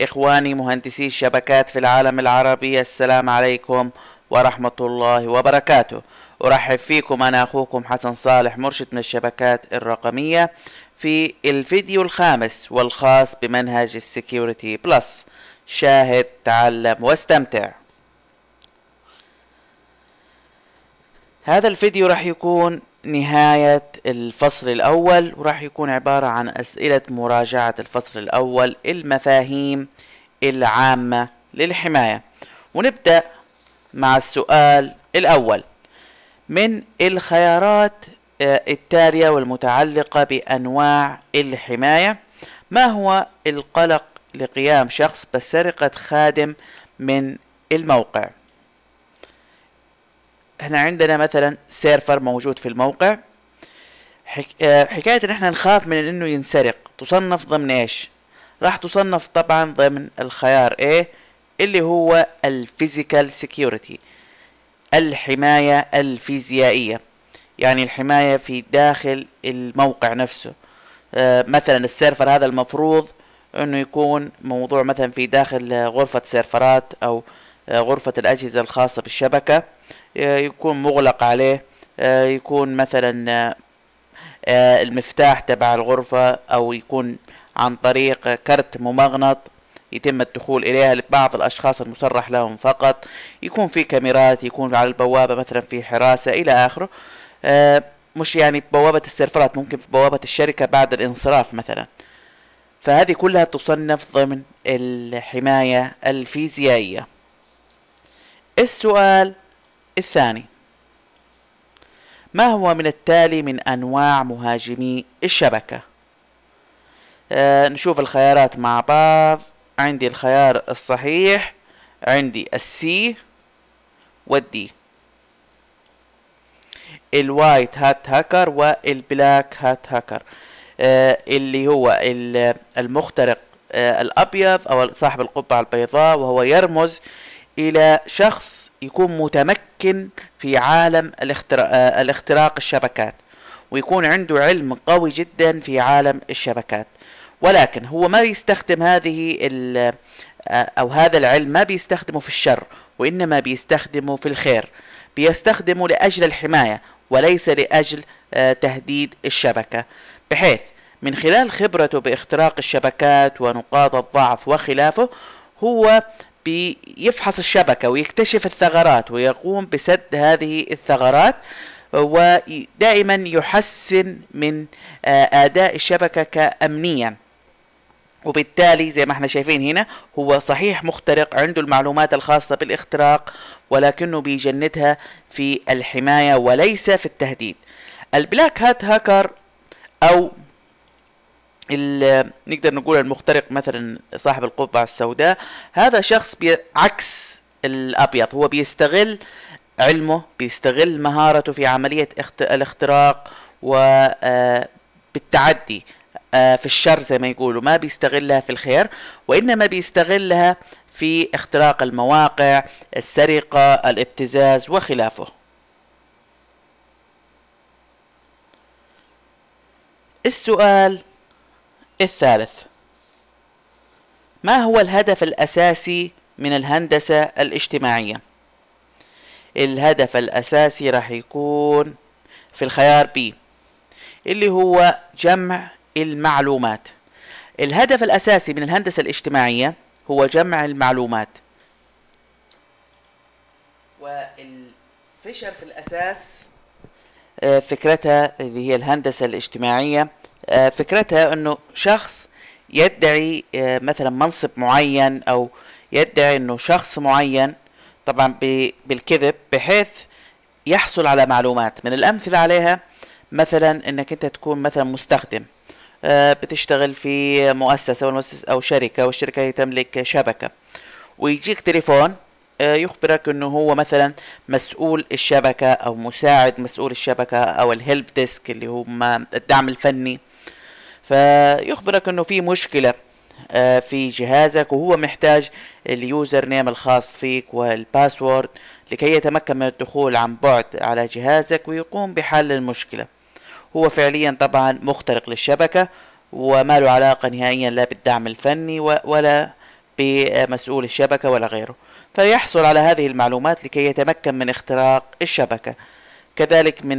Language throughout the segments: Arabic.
إخواني مهندسي الشبكات في العالم العربي السلام عليكم ورحمة الله وبركاته. أرحب فيكم أنا أخوكم حسن صالح مرشد من الشبكات الرقمية في الفيديو الخامس والخاص بمنهج ال Security Plus. شاهد تعلم واستمتع. هذا الفيديو راح يكون نهاية الفصل الأول وراح يكون عبارة عن أسئلة مراجعة الفصل الأول المفاهيم العامة للحماية. ونبدأ مع السؤال الأول. من الخيارات آه، التالية والمتعلقة بأنواع الحماية؟ ما هو القلق لقيام شخص بسرقة خادم من الموقع؟ إحنا عندنا مثلا سيرفر موجود في الموقع. آه، حكاية إن إحنا نخاف من إنه ينسرق تصنف ضمن إيش؟ راح تصنف طبعا ضمن الخيار A اللي هو ال physical security الحماية الفيزيائية. يعني الحماية في داخل الموقع نفسه. آه، مثلا ال server هذا المفروض إنه يكون موضوع مثلا في داخل غرفة سيرفرات أو غرفة الأجهزة الخاصة بالشبكة آه، يكون مغلق عليه يكون مثلا المفتاح تبع الغرفة أو يكون عن طريق كرت ممغنط يتم الدخول إليها لبعض الأشخاص المصرح لهم فقط. يكون في كاميرات يكون على البوابة مثلا في حراسة إلى آخره. آه، مش يعني بوابة السيرفرات ممكن في بوابة الشركة بعد الانصراف مثلا. فهذه كلها تصنف ضمن الحماية الفيزيائية. السؤال الثاني. ما هو من التالي من أنواع مهاجمي الشبكة؟ آه نشوف الخيارات مع بعض. عندي الخيار الصحيح عندي السي والدي الوايت هات هاكر والبلاك هات هاكر آه اللي هو المخترق آه الأبيض أو صاحب القبعة البيضاء وهو يرمز إلى شخص يكون متمكن في عالم الاختراق, آه الاختراق الشبكات ويكون عنده علم قوي جدا في عالم الشبكات. ولكن هو ما بيستخدم هذه أو هذا العلم ما بيستخدمه في الشر وإنما بيستخدمه في الخير. بيستخدمه لأجل الحماية وليس لأجل تهديد الشبكة. بحيث من خلال خبرته باختراق الشبكات ونقاط الضعف وخلافه هو بيفحص الشبكة ويكتشف الثغرات ويقوم بسد هذه الثغرات ودائما يحسن من أداء الشبكة كأمنيا. وبالتالي زي ما إحنا شايفين هنا هو صحيح مخترق عنده المعلومات الخاصة بالإختراق ولكنه بيجندها في الحماية وليس في التهديد. البلاك هات هاكر أو نقدر نقول المخترق مثلا صاحب القبعة السوداء هذا شخص عكس الأبيض هو بيستغل علمه بيستغل مهارته في عملية الاختراق وبالتعدي آه، في الشر زي ما يقولوا ما بيستغلها في الخير وإنما بيستغلها في اختراق المواقع السرقة الابتزاز وخلافه. السؤال الثالث. ما هو الهدف الأساسي من الهندسة الاجتماعية؟ الهدف الأساسي راح يكون في الخيار بي اللي هو جمع المعلومات. الهدف الأساسي من الهندسة الاجتماعية هو جمع المعلومات. والفيشر في الأساس آه، فكرتها اللي هي الهندسة الاجتماعية فكرتها أنه شخص يدعي آه، مثلا منصب معين أو يدعي أنه شخص معين طبعا بالكذب بحيث يحصل على معلومات. من الأمثلة عليها مثلا أنك أنت تكون مثلا مستخدم آه، بتشتغل في مؤسسة والمؤسسة أو شركة والشركة تملك شبكة. ويجيك تليفون آه، يخبرك إنه هو مثلا مسؤول الشبكة أو مساعد مسؤول الشبكة أو ال help desk اللي هم الدعم الفني. فيخبرك إنه في مشكلة آه، في جهازك وهو محتاج ال username الخاص فيك وال password لكي يتمكن من الدخول عن بعد على جهازك ويقوم بحل المشكلة. هو فعليا طبعا مخترق للشبكة وما له علاقة نهائيا لا بالدعم الفني ولا بمسؤول الشبكة ولا غيره. فيحصل على هذه المعلومات لكي يتمكن من اختراق الشبكة. كذلك من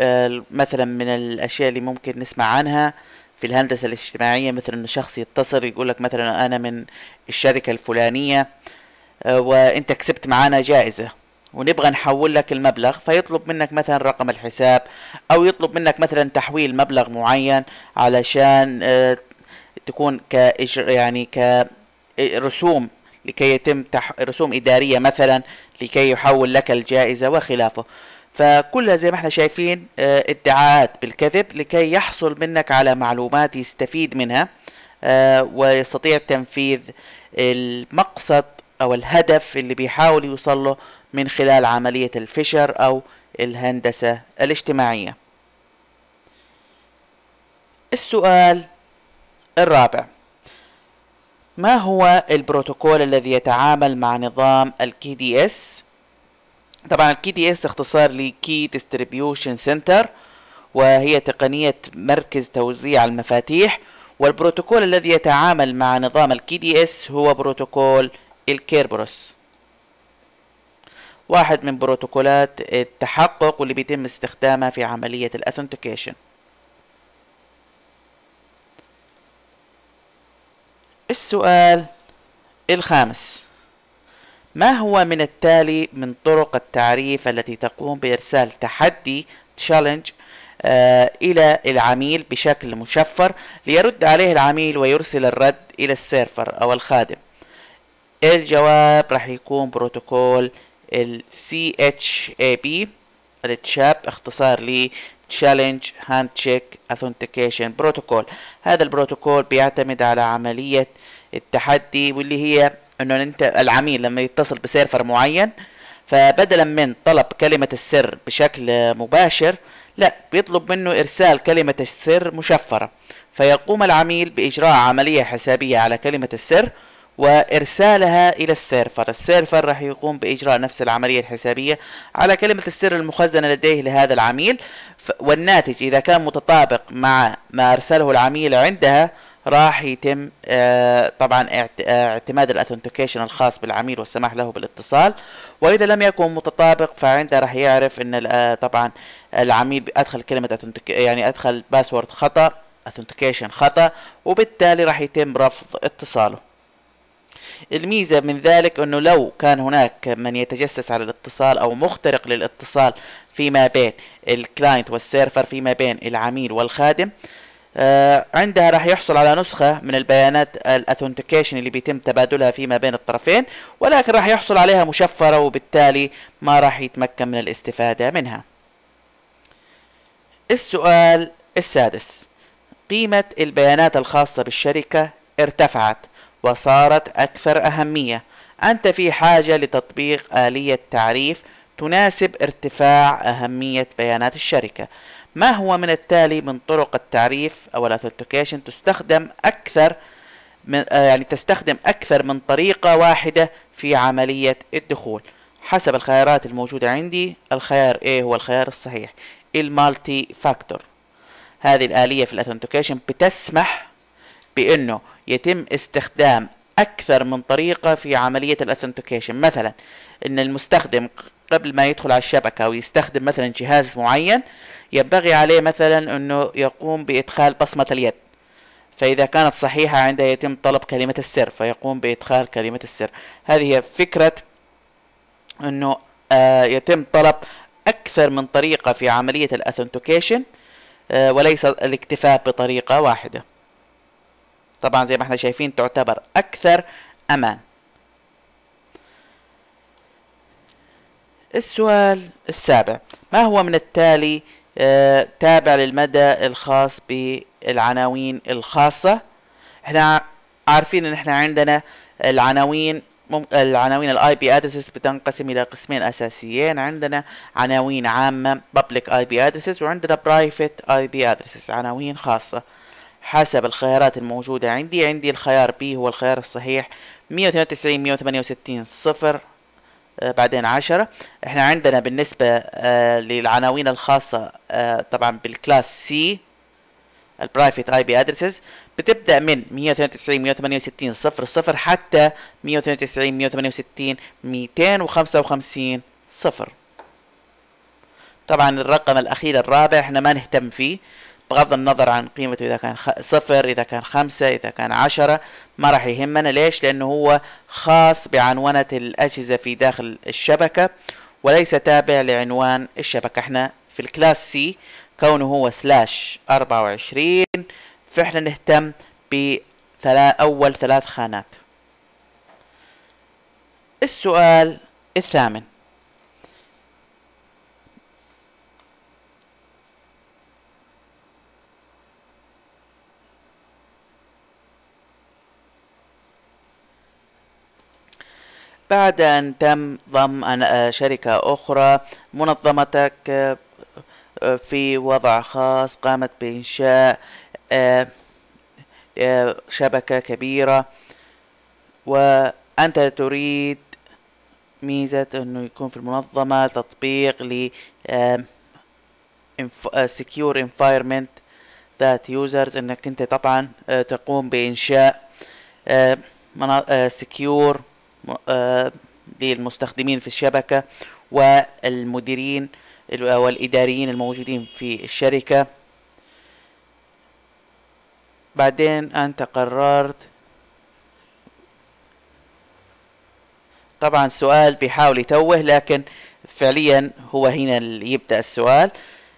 مثلا من الأشياء اللي ممكن نسمع عنها في الهندسة الاجتماعية مثل أن شخص يتصل يقول لك مثلا أنا من الشركة الفلانية آه، وأنت كسبت معانا جائزة ونبغى نحول لك المبلغ فيطلب منك مثلا رقم الحساب أو يطلب منك مثلا تحويل مبلغ معين علشان آه، تكون كإجر يعني كرسوم لكي يتم تح... رسوم إدارية مثلا لكي يحول لك الجائزة وخلافه. فكلها زي ما إحنا شايفين آه ادعاءات بالكذب لكي يحصل منك على معلومات يستفيد منها آه ويستطيع تنفيذ المقصد أو الهدف اللي بيحاول يوصل له من خلال عملية الفشر أو الهندسة الاجتماعية. السؤال الرابع. ما هو البروتوكول الذي يتعامل مع نظام KDS طبعا ال KDS اختصار ل Key Distribution Center وهي تقنية مركز توزيع المفاتيح والبروتوكول الذي يتعامل مع نظام ال KDS هو بروتوكول ال Kerberos واحد من بروتوكولات التحقق واللي بيتم استخدامها في عملية ال authentication السؤال الخامس. ما هو من التالي من طرق التعريف التي تقوم بإرسال تحدي challenge آه إلى العميل بشكل مشفر ليرد عليه العميل ويرسل الرد إلى السيرفر أو الخادم. الجواب راح يكون بروتوكول ال CHAP ال CHAP اختصار ل Challenge Handshake Authentication Protocol. هذا البروتوكول بيعتمد على عملية التحدي واللي هي إنه أنت العميل لما يتصل ب server معين فبدلا من طلب كلمة السر بشكل مباشر لا بيطلب منه إرسال كلمة السر مشفرة. فيقوم العميل بإجراء عملية حسابية على كلمة السر وإرسالها إلى ال server. ال server راح يقوم بإجراء نفس العملية الحسابية على كلمة السر المخزنة لديه لهذا العميل. والناتج إذا كان متطابق مع ما أرسله العميل عندها راح يتم آه، طبعا اعتماد ال authentication الخاص بالعميل والسماح له بالاتصال. وإذا لم يكن متطابق فعنده راح يعرف إن آه، طبعا العميل أدخل كلمة يعني أدخل password خطأ authentication خطأ وبالتالي راح يتم رفض اتصاله. الميزة من ذلك إنه لو كان هناك من يتجسس على الاتصال أو مخترق للاتصال فيما بين ال client وال server فيما بين العميل والخادم آه عندها راح يحصل على نسخة من البيانات ال authentication اللي بيتم تبادلها فيما بين الطرفين ولكن راح يحصل عليها مشفرة وبالتالي ما راح يتمكن من الاستفادة منها. السؤال السادس. قيمة البيانات الخاصة بالشركة ارتفعت وصارت أكثر أهمية. أنت في حاجة لتطبيق آلية تعريف تناسب ارتفاع أهمية بيانات الشركة. ما هو من التالي من طرق التعريف أو الاثنتيكيشن تستخدم أكثر من آه، يعني تستخدم أكثر من طريقة واحدة في عملية الدخول. حسب الخيارات الموجودة عندي الخيار A هو الخيار الصحيح ال multi-factor هذه الآلية في ال authentication بتسمح بأنه يتم استخدام أكثر من طريقة في عملية ال authentication مثلا أن المستخدم قبل ما يدخل على الشبكة ويستخدم مثلا جهاز معين ينبغي عليه مثلا أنه يقوم بإدخال بصمة اليد. فإذا كانت صحيحة عندها يتم طلب كلمة السر فيقوم بإدخال كلمة السر. هذه هي فكرة أنه آه يتم طلب أكثر من طريقة في عملية الأثنتيكيشن آه وليس الاكتفاء بطريقة واحدة. طبعا زي ما إحنا شايفين تعتبر أكثر أمان. السؤال السابع ما هو من التالي آه تابع للمدى الخاص العناوين الخاصة؟ إحنا عارفين إن إحنا عندنا العناوين. العناوين ال IP addresses بتنقسم إلى قسمين أساسيين. عندنا عناوين عامة public IP addresses وعندنا private IP addresses عناوين خاصة. حسب الخيارات الموجودة. عندي عندي الخيار B هو الخيار الصحيح. 192 168 صفر آه، بعدين عشرة. إحنا عندنا بالنسبة آه، للعناوين الخاصة آه، طبعا بال class C ال private IP addresses بتبدأ من 192 168 صفر صفر حتى 192 168 255 صفر. طبعا الرقم الأخير الرابع إحنا ما نهتم فيه. بغض النظر عن قيمته إذا كان صفر إذا كان خمسة إذا كان عشرة ما راح يهمنا. ليش؟ لأنه هو خاص بعنونة الأجهزة في داخل الشبكة وليس تابع لعنوان الشبكة. إحنا في ال class C كونه هو slash أربعة وعشرين فإحنا نهتم بأول ثلاث خانات. السؤال الثامن. بعد أن تم ضم آه، شركة أخرى منظمتك آه، آه، في وضع خاص قامت بإنشاء شبكة كبيرة. وأنت تريد ميزة أنه يكون في المنظمة تطبيق ل secure environment that users أنك أنت طبعا تقوم بإنشاء secure للمستخدمين في الشبكة والمديرين والإداريين الموجودين في الشركة. بعدين أنت قررت طبعا سؤال بيحاول يتوه لكن فعليا هو هنا اللي يبدأ السؤال.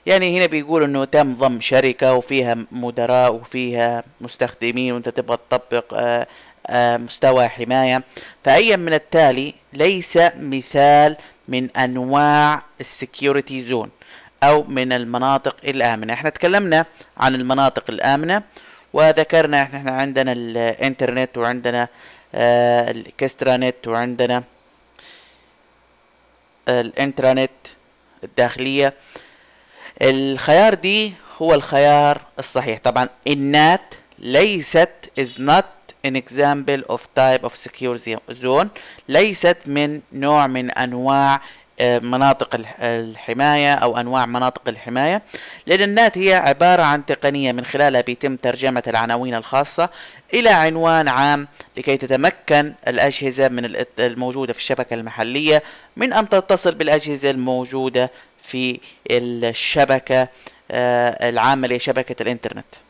يعني هنا بيقول إنه تم ضم شركة وفيها مدراء وفيها مستخدمين وأنت تبغى تطبق آه آه، مستوى حماية. فأي من التالي ليس مثال من أنواع ال security zone أو من المناطق الآمنة. إحنا تكلمنا عن المناطق الآمنة وذكرنا إحنا عندنا الإنترنت وعندنا آه ال extranet وعندنا الإنترنت الداخلية. الخيار دي هو الخيار الصحيح. طبعا النات ليست is not an example of type of secure zone. ليست من نوع من أنواع آه، مناطق الحماية أو أنواع مناطق الحماية. لأن النات هي عبارة عن تقنية من خلالها بيتم ترجمة العناوين الخاصة إلى عنوان عام لكي تتمكن الأجهزة من الموجودة في الشبكة المحلية من أن تتصل بالأجهزة الموجودة في الشبكة آه، العامة لشبكة الإنترنت.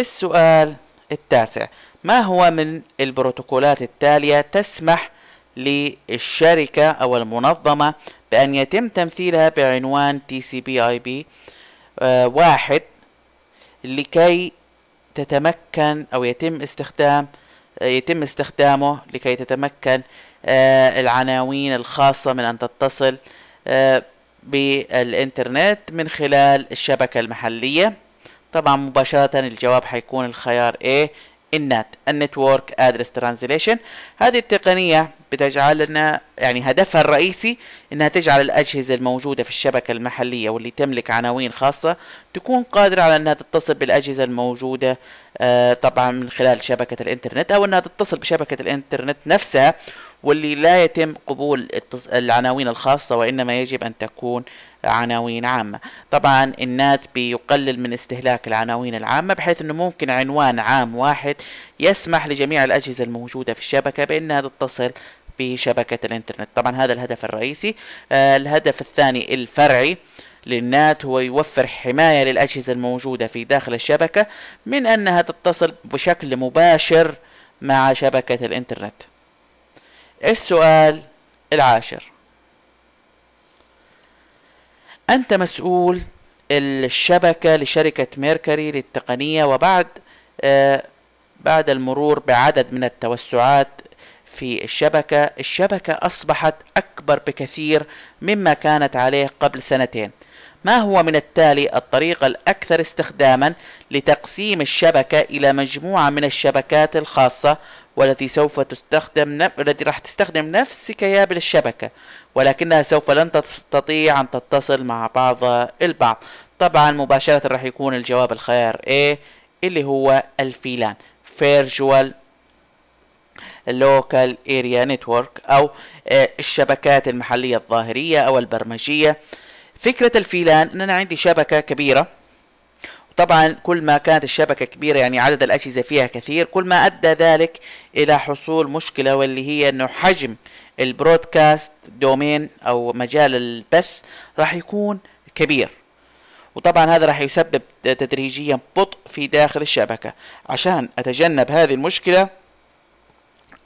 السؤال التاسع. ما هو من البروتوكولات التالية تسمح للشركة أو المنظمة بأن يتم تمثيلها بعنوان TCP/IP آه واحد لكي تتمكن أو يتم استخدام آه يتم استخدامه لكي تتمكن آه العناوين الخاصة من أن تتصل بالإنترنت من خلال الشبكة المحلية. طبعا مباشرة الجواب حيكون الخيار A ال NAT ال network address translation. هذه التقنية بتجعلنا يعني هدفها الرئيسي إنها تجعل الأجهزة الموجودة في الشبكة المحلية واللي تملك عناوين خاصة تكون قادرة على إنها تتصل بالأجهزة الموجودة آه طبعا من خلال شبكة الإنترنت أو إنها تتصل بشبكة الإنترنت نفسها. واللي لا يتم قبول العناوين الخاصة وإنما يجب أن تكون عناوين عامة. طبعا النات بيقلل من استهلاك العناوين العامة بحيث أنه ممكن عنوان عام واحد يسمح لجميع الأجهزة الموجودة في الشبكة بأنها تتصل بشبكة الإنترنت. طبعا هذا الهدف الرئيسي. آه الهدف الثاني الفرعي للنات هو يوفر حماية للأجهزة الموجودة في داخل الشبكة من أنها تتصل بشكل مباشر مع شبكة الإنترنت. السؤال العاشر. أنت مسؤول الشبكة لشركة ميركوري للتقنية وبعد آه بعد المرور بعدد من التوسعات في الشبكة. الشبكة أصبحت أكبر بكثير مما كانت عليه قبل سنتين. ما هو من التالي الطريقة الأكثر استخداما لتقسيم الشبكة إلى مجموعة من الشبكات الخاصة والتي سوف تستخدم. التي راح تستخدم نفس كيابل الشبكة ولكنها سوف لن تستطيع أن تتصل مع بعض البعض طبعا مباشرة راح يكون الجواب الخيار A اللي هو الفيلان Virtual Local Area Network أو آه، الشبكات المحلية الظاهرية أو البرمجية فكرة الفيلان أن أنا عندي شبكة كبيرة. طبعا كل ما كانت الشبكة كبيرة يعني عدد الأجهزة فيها كثير كل ما أدى ذلك إلى حصول مشكلة واللي هي أنه حجم البرودكاست دومين أو مجال البث راح يكون كبير. وطبعا هذا راح يسبب تدريجيا بطء في داخل الشبكة. عشان أتجنب هذه المشكلة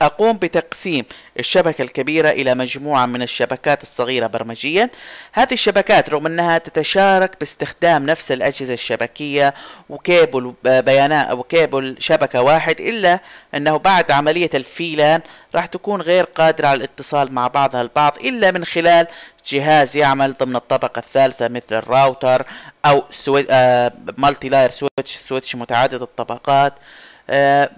أقوم بتقسيم الشبكة الكبيرة إلى مجموعة من الشبكات الصغيرة برمجيا. هذه الشبكات رغم أنها تتشارك باستخدام نفس الأجهزة الشبكية وكيبل بيانات أو كيبل شبكة واحد إلا أنه بعد عملية الفيلان راح تكون غير قادرة على الاتصال مع بعضها البعض إلا من خلال جهاز يعمل ضمن الطبقة الثالثة مثل الراوتر أو swi... آه multilayer switch switch متعدد الطبقات.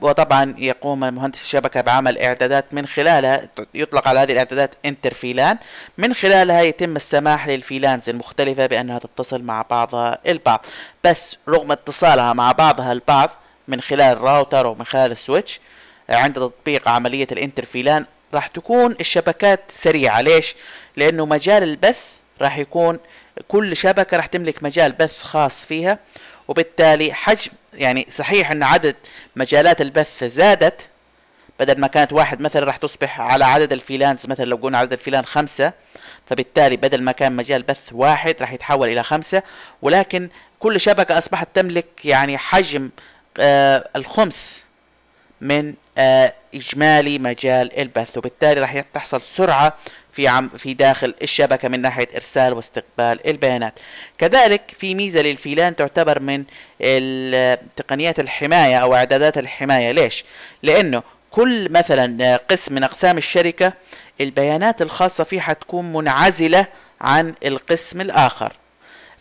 وطبعا يقوم مهندس الشبكة بعمل إعدادات من خلالها يطلق على هذه الإعدادات inter-VLAN. من خلالها يتم السماح لل VLANs المختلفة بأنها تتصل مع بعضها البعض. بس رغم اتصالها مع بعضها البعض من خلال الراوتر ومن خلال ال switch آه، عند تطبيق عملية ال inter-VLAN راح تكون الشبكات سريعة. ليش؟ لأنه مجال البث راح يكون كل شبكة راح تملك مجال بث خاص فيها. وبالتالي حجم يعني صحيح أن عدد مجالات البث زادت بدل ما كانت واحد مثلا راح تصبح على عدد الفيلانز مثلا لو قلنا عدد الفيلان خمسة فبالتالي بدل ما كان مجال بث واحد راح يتحول إلى خمسة. ولكن كل شبكة أصبحت تملك يعني حجم آه الخمس من آه إجمالي مجال البث وبالتالي راح تحصل سرعة في عم في داخل الشبكة من ناحية إرسال واستقبال البيانات. كذلك في ميزة للفيلان تعتبر من تقنيات الحماية أو إعدادات الحماية. ليش؟ لأنه كل مثلا قسم من أقسام الشركة البيانات الخاصة فيه حتكون منعزلة عن القسم الآخر.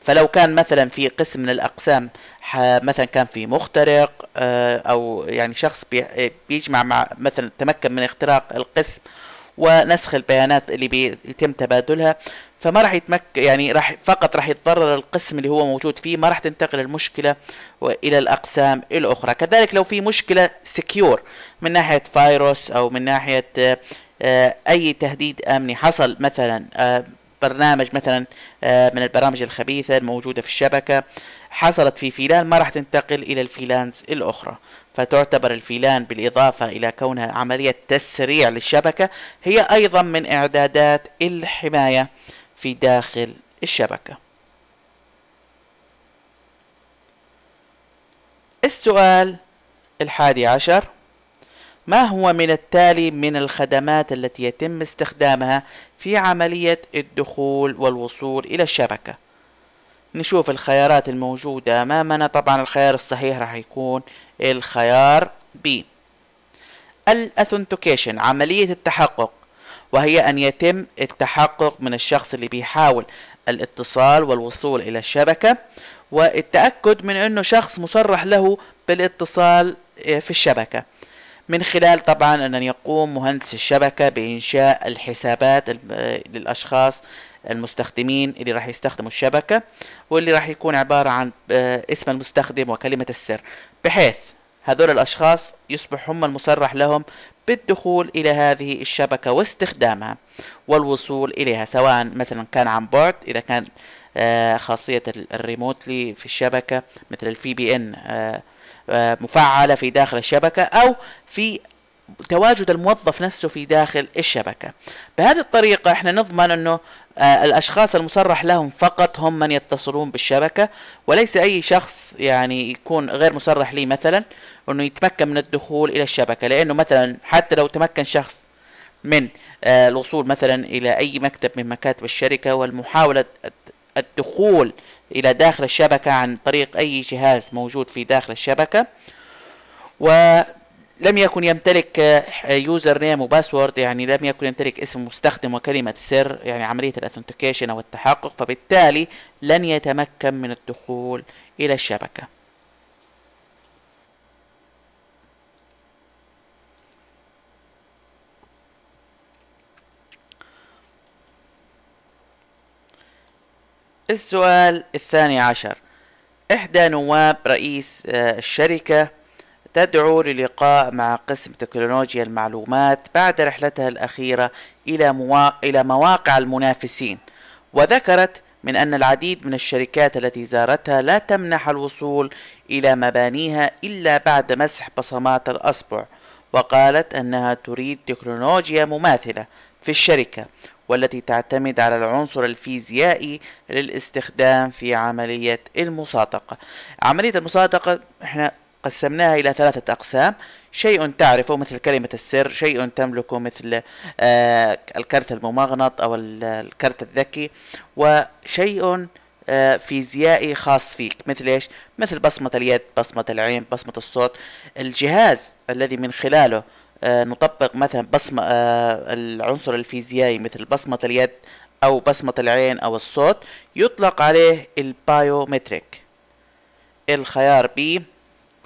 فلو كان مثلا في قسم من الأقسام مثلا كان في مخترق آه، أو يعني شخص بيجمع مع مثلا تمكن من اختراق القسم ونسخ البيانات اللي بيتم تبادلها. فما راح يتمك يعني راح فقط راح يتضرر القسم اللي هو موجود فيه ما راح تنتقل المشكلة إلى الأقسام الأخرى. كذلك لو في مشكلة سكيور من ناحية فيروس أو من ناحية آه، أي تهديد أمني حصل مثلا آه، برنامج مثلا آه، من البرامج الخبيثة الموجودة في الشبكة حصلت في فيلان ما راح تنتقل إلى الفيلانز الأخرى. فتعتبر الفيلان بالإضافة إلى كونها عملية تسريع للشبكة هي أيضا من إعدادات الحماية في داخل الشبكة. السؤال الحادي عشر ما هو من التالي من الخدمات التي يتم استخدامها في عملية الدخول والوصول إلى الشبكة؟ نشوف الخيارات الموجودة. أمامنا طبعا الخيار الصحيح راح يكون الخيار B. الأثنتيكيشن عملية التحقق وهي أن يتم التحقق من الشخص اللي بيحاول الاتصال والوصول إلى الشبكة والتأكد من أنه شخص مصرح له بالاتصال في الشبكة. من خلال طبعا أن يقوم مهندس الشبكة بإنشاء الحسابات للأشخاص المستخدمين اللي راح يستخدموا الشبكة واللي راح يكون عبارة عن آه، اسم المستخدم وكلمة السر. بحيث هذول الأشخاص يصبح هم المصرح لهم بالدخول إلى هذه الشبكة واستخدامها والوصول إليها سواء مثلا كان عن بعد إذا كان آه، خاصية الريموتلي في الشبكة مثل الفي بي ان مفعلة في داخل الشبكة أو في تواجد الموظف نفسه في داخل الشبكة. بهذه الطريقة إحنا نضمن أنه آه الأشخاص المصرح لهم فقط هم من يتصلون بالشبكة وليس أي شخص يعني يكون غير مصرح لي مثلا أنه يتمكن من الدخول إلى الشبكة. لأنه مثلا حتى لو تمكن شخص من آه الوصول مثلا إلى أي مكتب من مكاتب الشركة والمحاولة الدخول إلى داخل الشبكة عن طريق أي جهاز موجود في داخل الشبكة. و لم يكن يمتلك username و password يعني لم يكن يمتلك اسم مستخدم وكلمة سر يعني عملية ال authentication أو التحقق فبالتالي لن يتمكن من الدخول إلى الشبكة. السؤال الثاني عشر. إحدى نواب رئيس آه، الشركة تدعو للقاء مع قسم تكنولوجيا المعلومات بعد رحلتها الأخيرة إلى, موا... إلى مواقع المنافسين. وذكرت من أن العديد من الشركات التي زارتها لا تمنح الوصول إلى مبانيها إلا بعد مسح بصمات الأصبع وقالت أنها تريد تكنولوجيا مماثلة في الشركة والتي تعتمد على العنصر الفيزيائي للاستخدام في عملية المصادقة. عملية المصادقة إحنا قسمناها إلى ثلاثة أقسام. شيء تعرفه مثل كلمة السر شيء تملكه مثل آه الكرت الممغنط أو الكرت الذكي وشيء آه فيزيائي خاص فيك. مثل إيش؟ مثل بصمة اليد بصمة العين بصمة الصوت. الجهاز الذي من خلاله آه نطبق مثلا بصمة العنصر الفيزيائي مثل بصمة اليد أو بصمة العين أو الصوت يطلق عليه ال biometric. الخيار B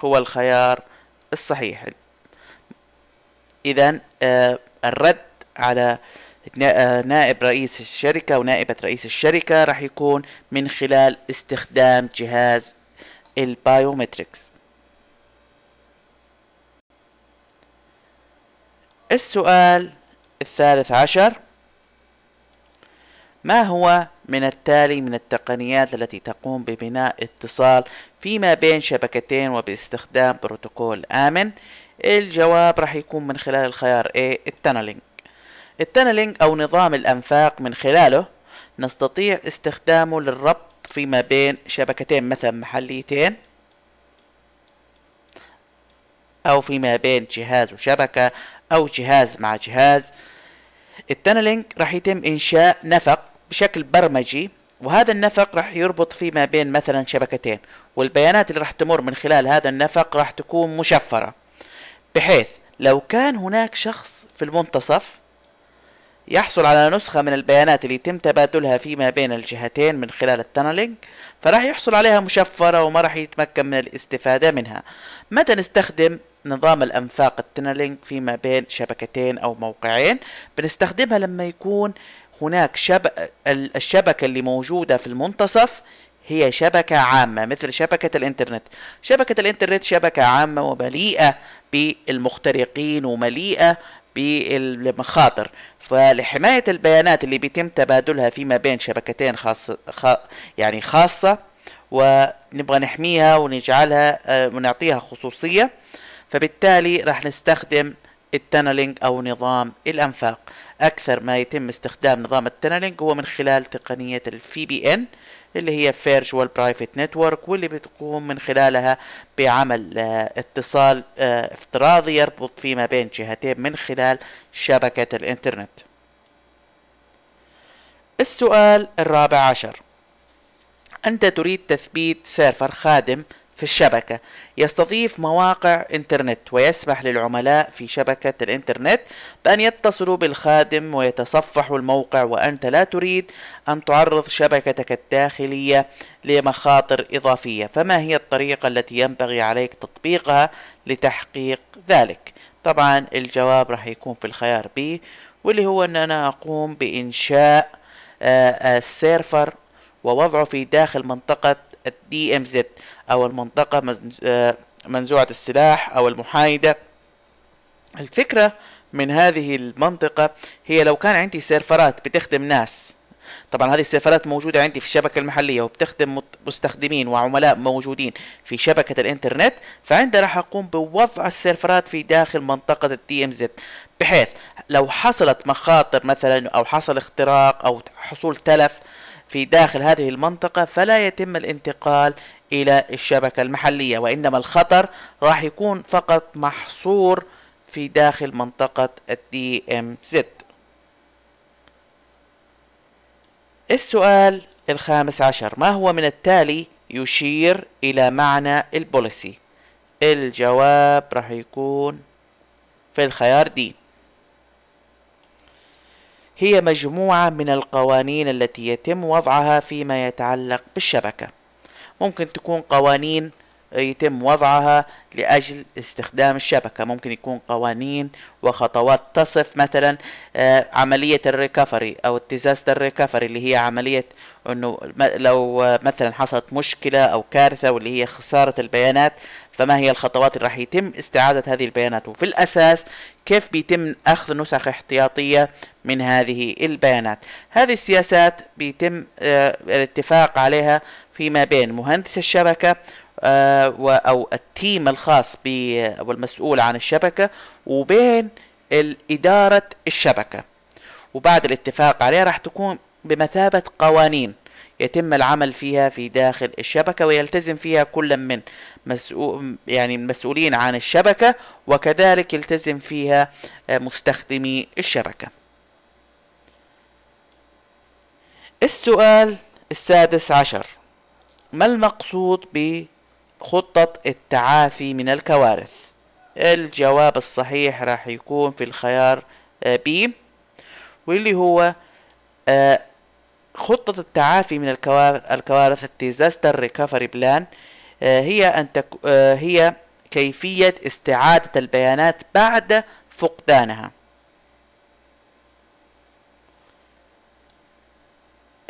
هو الخيار الصحيح. إذا آه الرد على آه، نائب رئيس الشركة ونائبة رئيس الشركة راح يكون من خلال استخدام جهاز ال biometrics. السؤال الثالث عشر ما هو من التالي من التقنيات التي تقوم ببناء اتصال فيما بين شبكتين وباستخدام بروتوكول آمن. الجواب راح يكون من خلال الخيار A ال tunneling ال tunneling أو نظام الأنفاق من خلاله نستطيع استخدامه للربط فيما بين شبكتين مثلا محليتين أو فيما بين جهاز وشبكة أو جهاز مع جهاز. ال tunneling راح يتم إنشاء نفق بشكل برمجي وهذا النفق راح يربط فيما بين مثلا شبكتين والبيانات اللي راح تمر من خلال هذا النفق راح تكون مشفرة. بحيث لو كان هناك شخص في المنتصف يحصل على نسخة من البيانات اللي يتم تبادلها فيما بين الجهتين من خلال ال tunneling فراح يحصل عليها مشفرة وما راح يتمكن من الاستفادة منها. متى نستخدم نظام الأنفاق التنلينج فيما بين شبكتين أو موقعين؟ بنستخدمها لما يكون هناك شبكة الشبكة اللي موجودة في المنتصف هي شبكة عامة مثل شبكة الإنترنت. شبكة الإنترنت شبكة عامة ومليئة بالمخترقين ومليئة بالمخاطر. فلحماية البيانات اللي بيتم تبادلها فيما بين شبكتين خاصة يعني خاصة ونبغى نحميها ونجعلها آه، ونعطيها خصوصية فبالتالي راح نستخدم ال tunneling أو نظام الأنفاق. أكثر ما يتم استخدام نظام ال tunneling هو من خلال تقنية ال VPN اللي هي virtual private network واللي بتقوم من خلالها بعمل آه اتصال آه افتراضي يربط فيما بين جهتين من خلال شبكة الإنترنت. السؤال الرابع عشر. أنت تريد تثبيت سيرفر خادم في الشبكة. يستضيف مواقع إنترنت ويسمح للعملاء في شبكة الإنترنت بأن يتصلوا بالخادم ويتصفحوا الموقع وأنت لا تريد أن تعرض شبكتك الداخلية لمخاطر إضافية. فما هي الطريقة التي ينبغي عليك تطبيقها لتحقيق ذلك؟ طبعا الجواب راح يكون في الخيار B واللي هو أن أنا أقوم بإنشاء ال server آه، ووضعه في داخل منطقة ال DMZ أو المنطقة آه، منزوعة السلاح أو المحايدة. الفكرة من هذه المنطقة هي لو كان عندي سيرفرات بتخدم ناس طبعا هذه السيرفرات موجودة عندي في الشبكة المحلية وبتخدم مستخدمين وعملاء موجودين في شبكة الإنترنت فعندها راح أقوم بوضع السيرفرات في داخل منطقة ال DMZ. بحيث لو حصلت مخاطر مثلا أو حصل اختراق أو حصول تلف في داخل هذه المنطقة فلا يتم الانتقال إلى الشبكة المحلية وإنما الخطر راح يكون فقط محصور في داخل منطقة ال DMZ. السؤال الخامس عشر ما هو من التالي يشير إلى معنى ال policy؟ الجواب راح يكون في الخيار D. هي مجموعة من القوانين التي يتم وضعها فيما يتعلق بالشبكة. ممكن تكون قوانين يتم وضعها لأجل استخدام الشبكة. ممكن يكون قوانين وخطوات تصف مثلا آه، عملية ال recovery أو ال disaster recovery اللي هي عملية أنه لو مثلا حصلت مشكلة أو كارثة واللي هي خسارة البيانات فما هي الخطوات اللي راح يتم استعادة هذه البيانات؟ وفي الأساس كيف بيتم أخذ نسخ احتياطية من هذه البيانات. هذه السياسات بيتم آه، الاتفاق عليها فيما بين مهندس الشبكة آه، أو التيم الخاص والمسؤول عن الشبكة وبين إدارة الشبكة. وبعد الاتفاق عليها راح تكون بمثابة قوانين يتم العمل فيها في داخل الشبكة ويلتزم فيها كل من مسؤول يعني المسؤولين عن الشبكة وكذلك يلتزم فيها آه، مستخدمي الشبكة. السؤال السادس عشر ما المقصود بخطة التعافي من الكوارث الجواب الصحيح راح يكون في الخيار آه، واللي هو آه، خطة التعافي من الكوارث ال disaster recovery plan هي أن. آه، هي كيفية استعادة البيانات بعد فقدانها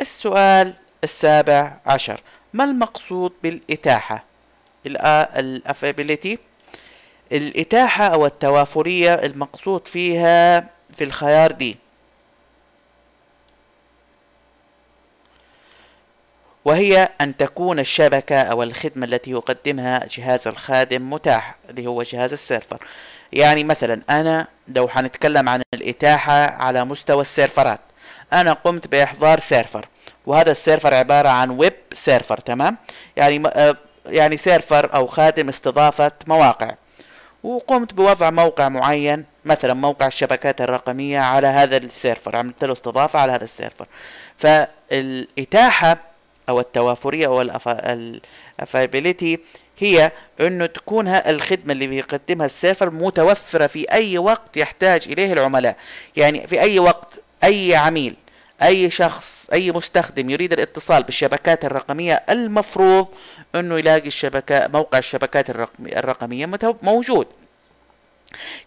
السؤال السابع عشر. ما المقصود بالإتاحة؟ ال availability. الإتاحة أو التوافرية المقصود فيها في الخيار D. وهي أن تكون الشبكة أو الخدمة التي يقدمها جهاز الخادم متاح اللي هو جهاز ال server. يعني مثلا أنا لو حنتكلم عن الإتاحة على مستوى السيرفرات أنا قمت بإحضار server. وهذا ال server عبارة عن web server تمام؟ يعني آه، يعني server أو خادم استضافة مواقع. وقمت بوضع موقع معين مثلا موقع الشبكات الرقمية على هذا ال server عملت له استضافة على هذا ال server. فالإتاحة أو التوافرية أو ال availability هي إنه تكون الخدمة اللي بيقدمها ال server متوفرة في أي وقت يحتاج إليه العملاء. يعني في أي وقت أي عميل. أي شخص أي مستخدم يريد الاتصال بالشبكات الرقمية المفروض إنه يلاقي الشبكة موقع الشبكات الرقمية موجود.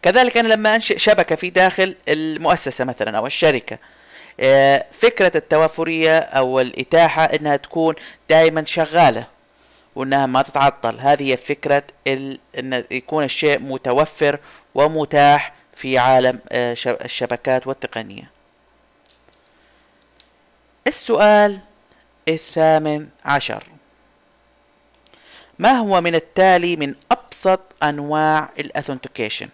كذلك أنا لما أنشئ شبكة في داخل المؤسسة مثلا أو الشركة آه، فكرة التوافرية أو الإتاحة إنها تكون دائما شغالة وإنها ما تتعطل هذه هي فكرة ال... إن يكون الشيء متوفر ومتاح في عالم آه، الشبكات والتقنية. السؤال الثامن عشر. ما هو من التالي من أبسط أنواع ال authentication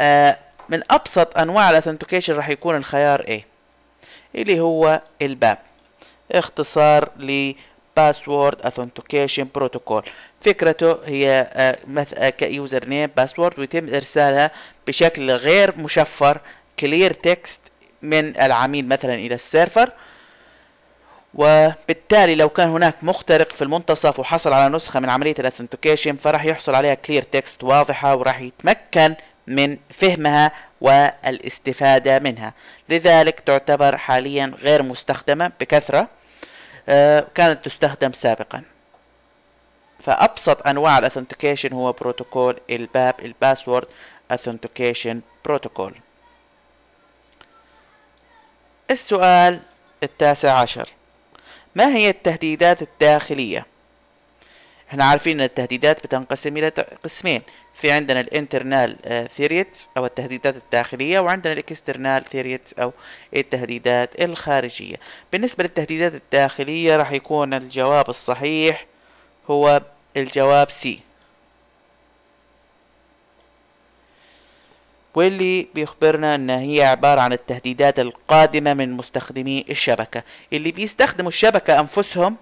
آه من أبسط أنواع ال authentication راح يكون الخيار A اللي هو ال PAP. اختصار ل password authentication protocol فكرته هي آه، ك username password ويتم إرسالها بشكل غير مشفر clear text من العميل مثلا إلى ال server وبالتالي لو كان هناك مخترق في المنتصف وحصل على نسخة من عملية ال authentication فراح يحصل عليها clear text واضحة وراح يتمكن من فهمها والاستفادة منها. لذلك تعتبر حاليا غير مستخدمة بكثرة آه، كانت تستخدم سابقا. فأبسط أنواع ال authentication هو بروتوكول ال PAP ال password authentication protocol. السؤال التاسع عشر. ما هي التهديدات الداخلية؟ إحنا عارفين إن التهديدات بتنقسم إلى قسمين. في عندنا ال internal threats أو التهديدات الداخلية وعندنا ال external threats أو التهديدات الخارجية. بالنسبة للتهديدات الداخلية راح يكون الجواب الصحيح هو الجواب سي واللي بيخبرنا إن هي عبارة عن التهديدات القادمة من مستخدمي الشبكة. اللي بيستخدموا الشبكة أنفسهم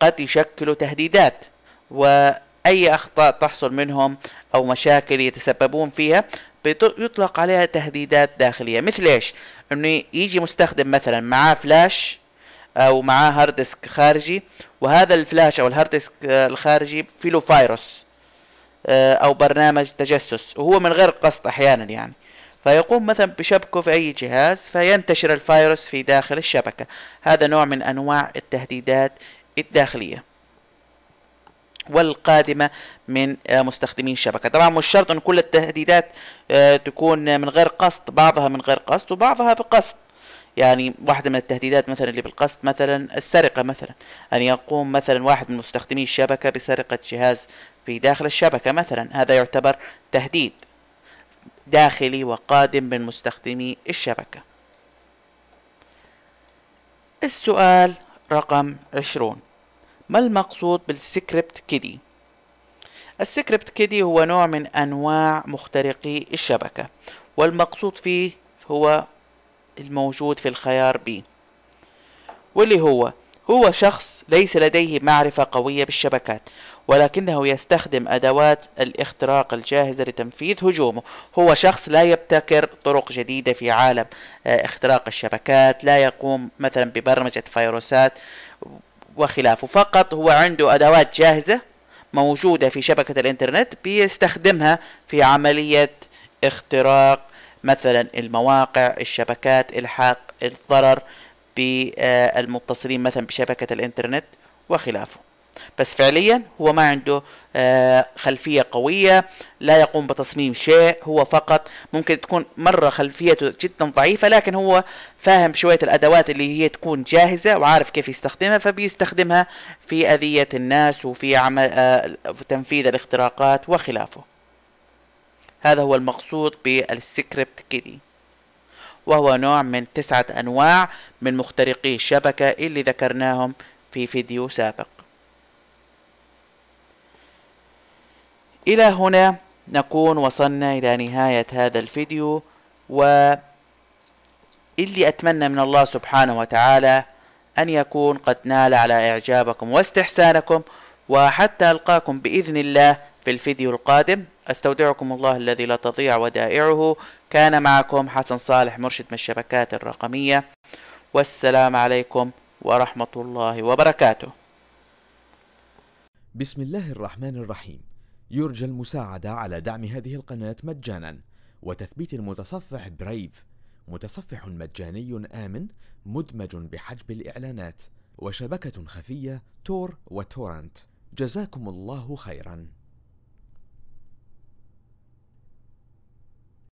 قد يشكلوا تهديدات وأي أخطاء تحصل منهم أو مشاكل يتسببون فيها يطلق عليها تهديدات داخلية. مثل إيش؟ إنه يجي مستخدم مثلا معاه فلاش أو معاه hard disk خارجي وهذا الفلاش أو ال hard disk الخارجي فيه له فيروس. آه، أو برنامج تجسس وهو من غير قصد أحيانا يعني. فيقوم مثلا بشبكه في أي جهاز فينتشر الفيروس في داخل الشبكة. هذا نوع من أنواع التهديدات الداخلية والقادمة من آه، مستخدمين الشبكة. طبعا مش شرط إن كل التهديدات آه، تكون من غير قصد بعضها من غير قصد وبعضها بقصد يعني واحدة من التهديدات مثلا اللي بالقصد مثلا السرقة مثلا. أن يقوم مثلا واحد من مستخدمي الشبكة بسرقة جهاز في داخل الشبكة مثلا هذا يعتبر تهديد داخلي وقادم من مستخدمي الشبكة. السؤال رقم عشرون. ما المقصود بال script kiddie؟ ال script kiddie هو نوع من أنواع مخترقي الشبكة والمقصود فيه هو الموجود في الخيار B واللي هو هو شخص ليس لديه معرفة قوية بالشبكات ولكنه يستخدم أدوات الاختراق الجاهزة لتنفيذ هجومه. هو شخص لا يبتكر طرق جديدة في عالم آه، اختراق الشبكات لا يقوم مثلا ببرمجة فيروسات وخلافه. فقط هو عنده أدوات جاهزة موجودة في شبكة الإنترنت بيستخدمها في عملية اختراق مثلا المواقع الشبكات إلحاق الضرر بالمتصلين مثلا بشبكة الإنترنت وخلافه. بس فعليا هو ما عنده آه، خلفية قوية لا يقوم بتصميم شيء هو فقط ممكن تكون مرة خلفيته جدا ضعيفة لكن هو فاهم شوية الأدوات اللي هي تكون جاهزة وعارف كيف يستخدمها فبيستخدمها في أذية الناس وفي عمل آه، في تنفيذ الاختراقات وخلافه. هذا هو المقصود بالسكريبت كيدي وهو نوع من تسعة أنواع من مخترقي الشبكة اللي ذكرناهم في فيديو سابق. إلى هنا نكون وصلنا إلى نهاية هذا الفيديو واللي أتمنى من الله سبحانه وتعالى أن يكون قد نال على إعجابكم واستحسانكم وحتى ألقاكم بإذن الله في الفيديو القادم. أستودعكم الله الذي لا تضيع ودائعه. كان معكم حسن صالح مرشد من الشبكات الرقمية. والسلام عليكم ورحمة الله وبركاته. بسم الله الرحمن الرحيم. يرجى المساعدة على دعم هذه القناة مجانا. وتثبيت المتصفح برايف متصفح مجاني آمن مدمج بحجب الإعلانات. وشبكة خفية تور وتورنت. جزاكم الله خيرا.